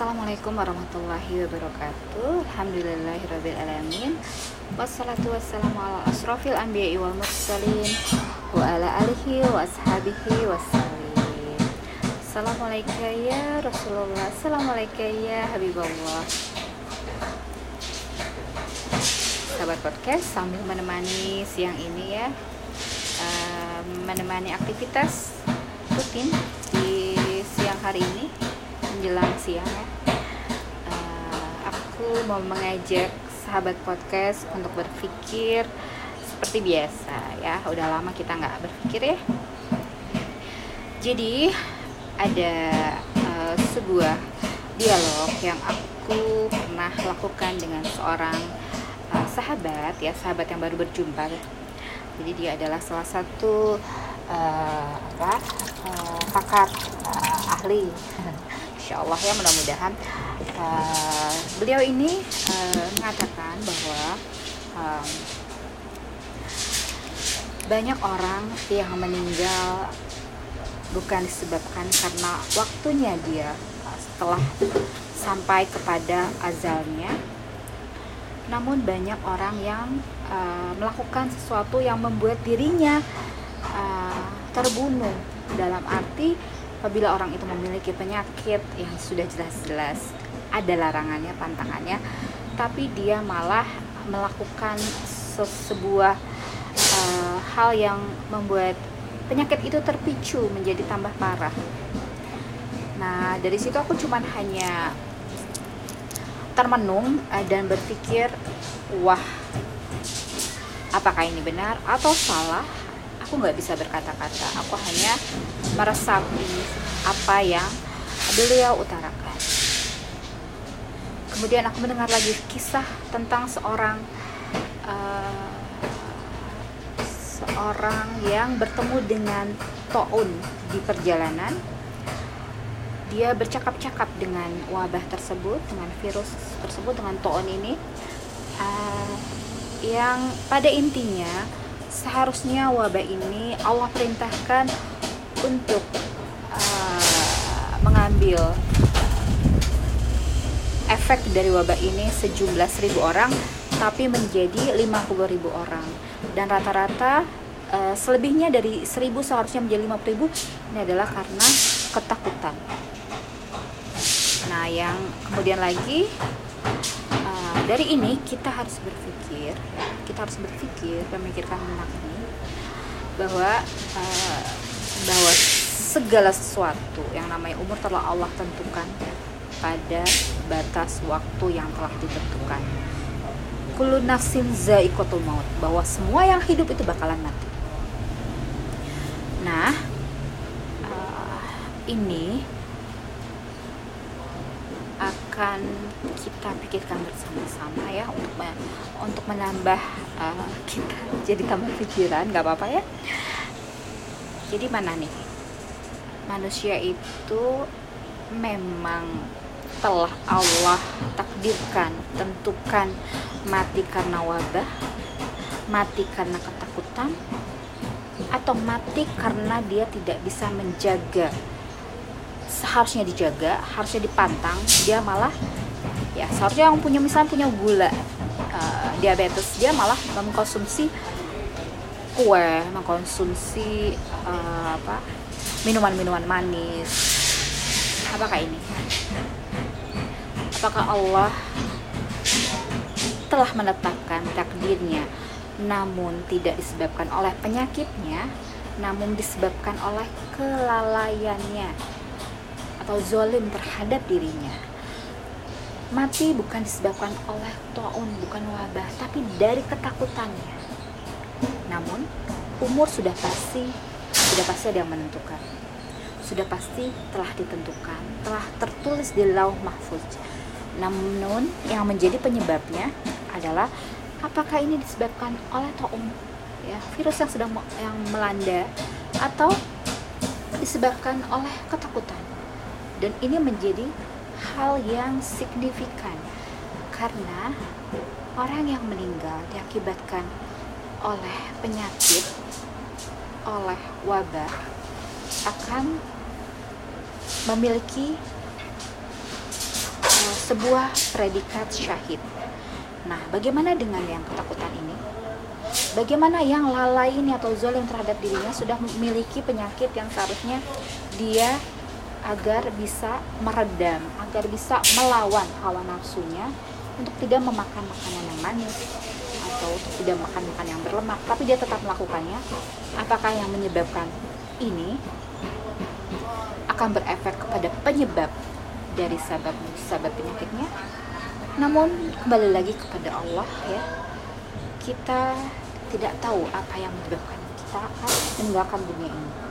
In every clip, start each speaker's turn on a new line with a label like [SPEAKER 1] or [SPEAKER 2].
[SPEAKER 1] Assalamualaikum warahmatullahi wabarakatuh. Alhamdulillahirrabbilalamin Wassalatu wassalamu ala asrafil anbiya wal mursalin Wa ala alihi wa ashabihi wassalim Assalamualaikum ya Rasulullah. Assalamualaikum ya Habibullah. Sahabat podcast sambil menemani siang ini ya uh, Menemani aktivitas rutin di siang hari ini menjelang siang ya. Uh, aku mau mengajak sahabat podcast untuk berpikir seperti biasa ya. Udah lama kita nggak berpikir ya. Jadi ada uh, sebuah dialog yang aku pernah lakukan dengan seorang uh, sahabat ya sahabat yang baru berjumpa. Jadi dia adalah salah satu uh, apa uh, pakar uh, ahli Insya Allah ya mudah-mudahan uh, beliau ini uh, mengatakan bahwa um, banyak orang yang meninggal bukan disebabkan karena waktunya dia setelah sampai kepada azalnya. Namun banyak orang yang uh, melakukan sesuatu yang membuat dirinya uh, terbunuh. Dalam arti apabila orang itu memiliki penyakit yang sudah jelas-jelas ada larangannya, pantangannya, tapi dia malah melakukan se sebuah uh, hal yang membuat penyakit itu terpicu menjadi tambah parah. Nah, dari situ aku cuman hanya termenung uh, dan berpikir, wah, apakah ini benar atau salah? Aku nggak bisa berkata-kata. Aku hanya meresapi apa yang beliau utarakan. Kemudian aku mendengar lagi kisah tentang seorang uh, seorang yang bertemu dengan Toun di perjalanan. Dia bercakap-cakap dengan wabah tersebut, dengan virus tersebut, dengan Toun ini, uh, yang pada intinya seharusnya wabah ini Allah perintahkan untuk uh, mengambil efek dari wabah ini sejumlah seribu orang tapi menjadi 50 ribu orang. Dan rata-rata uh, selebihnya dari seribu seharusnya menjadi 50 ribu ini adalah karena ketakutan. Nah yang kemudian lagi dari ini kita harus berpikir kita harus berpikir memikirkan tentang ini bahwa uh, bahwa segala sesuatu yang namanya umur telah Allah tentukan pada batas waktu yang telah ditentukan. Kullu nafsin maut bahwa semua yang hidup itu bakalan mati. Nah, uh, ini akan kita pikirkan bersama-sama ya untuk untuk menambah uh, kita jadi tambah pikiran nggak apa-apa ya. Jadi mana nih? Manusia itu memang telah Allah takdirkan tentukan mati karena wabah mati karena ketakutan atau mati karena dia tidak bisa menjaga seharusnya dijaga harusnya dipantang dia malah ya seharusnya yang punya misalnya punya gula uh, diabetes dia malah mengkonsumsi kue mengkonsumsi uh, apa minuman-minuman manis. Apakah ini? Apakah Allah telah menetapkan takdirnya namun tidak disebabkan oleh penyakitnya namun disebabkan oleh kelalaiannya atau zolim terhadap dirinya. Mati bukan disebabkan oleh taun, bukan wabah, tapi dari ketakutannya. Namun, umur sudah pasti, sudah pasti ada yang menentukan. Sudah pasti telah ditentukan, telah tertulis di lauh mahfuz. Namun, yang menjadi penyebabnya adalah apakah ini disebabkan oleh taun, ya, virus yang sedang yang melanda, atau disebabkan oleh ketakutan dan ini menjadi hal yang signifikan karena orang yang meninggal diakibatkan oleh penyakit oleh wabah akan memiliki uh, sebuah predikat syahid. Nah, bagaimana dengan yang ketakutan ini? Bagaimana yang lalai ini atau zolim terhadap dirinya sudah memiliki penyakit yang seharusnya dia agar bisa meredam, agar bisa melawan hawa nafsunya untuk tidak memakan makanan yang manis atau untuk tidak makan makan yang berlemak, tapi dia tetap melakukannya. Apakah yang menyebabkan ini akan berefek kepada penyebab dari sabab sabab penyakitnya? Namun kembali lagi kepada Allah ya, kita tidak tahu apa yang menyebabkan kita akan meninggalkan dunia ini.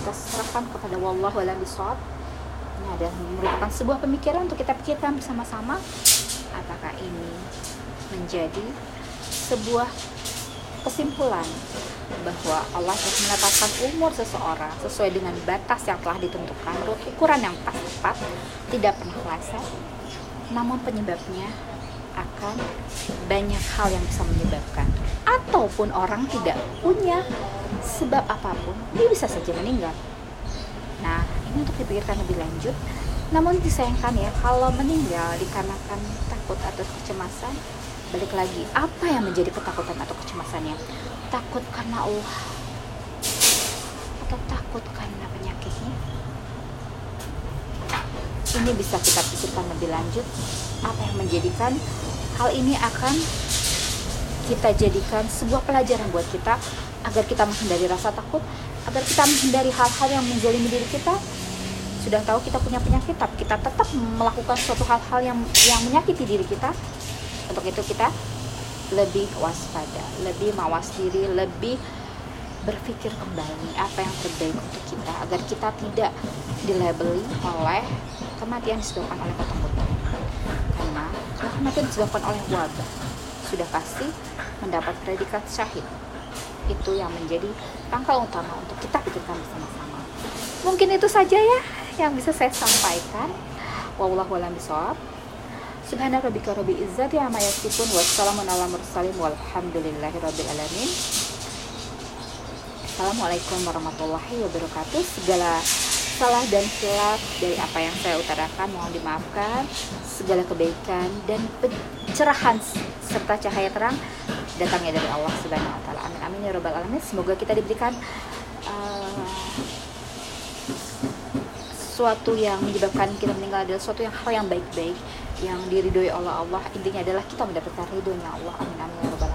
[SPEAKER 1] Kita serahkan kepada Allah wala bisawab. Ini adalah merupakan sebuah pemikiran untuk kita pikirkan bersama-sama apakah ini menjadi sebuah kesimpulan bahwa Allah telah menetapkan umur seseorang sesuai dengan batas yang telah ditentukan, ukuran yang pas tepat, tidak pernah meleset, namun penyebabnya akan banyak hal yang bisa menyebabkan ataupun orang tidak punya sebab apa pun dia bisa saja meninggal. Nah ini untuk dipikirkan lebih lanjut. Namun disayangkan ya kalau meninggal dikarenakan takut atau kecemasan balik lagi apa yang menjadi ketakutan atau kecemasannya? Takut karena Allah? Atau takut karena penyakitnya? Ini bisa kita pikirkan lebih lanjut. Apa yang menjadikan hal ini akan kita jadikan sebuah pelajaran buat kita agar kita menghindari rasa takut agar kita menghindari hal-hal yang menjalimi diri kita sudah tahu kita punya penyakit tapi kita tetap melakukan suatu hal-hal yang yang menyakiti diri kita untuk itu kita lebih waspada, lebih mawas diri, lebih berpikir kembali apa yang terbaik untuk kita agar kita tidak dilabeli oleh kematian disebabkan oleh ketakutan. Karena kematian disebabkan oleh wabah sudah pasti mendapat predikat syahid. Itu yang menjadi pangkal utama untuk kita pikirkan bersama-sama. Mungkin itu saja ya yang bisa saya sampaikan. Wallahu a'lam bishawab. Subhana rabbil izzati amma yasifun wassalamun ala mursalin walhamdulillahi rabbil alamin. Assalamualaikum warahmatullahi wabarakatuh. Segala salah dan hilaf dari apa yang saya utarakan mohon dimaafkan. Segala kebaikan dan pencerahan serta cahaya terang datangnya dari Allah Subhanahu wa taala. Amin amin ya rabbal alamin. Semoga kita diberikan uh, sesuatu yang menyebabkan kita meninggal adalah sesuatu yang hal yang baik-baik yang diridhoi oleh Allah intinya adalah kita mendapatkan ridhonya Allah amin amin ya rabbal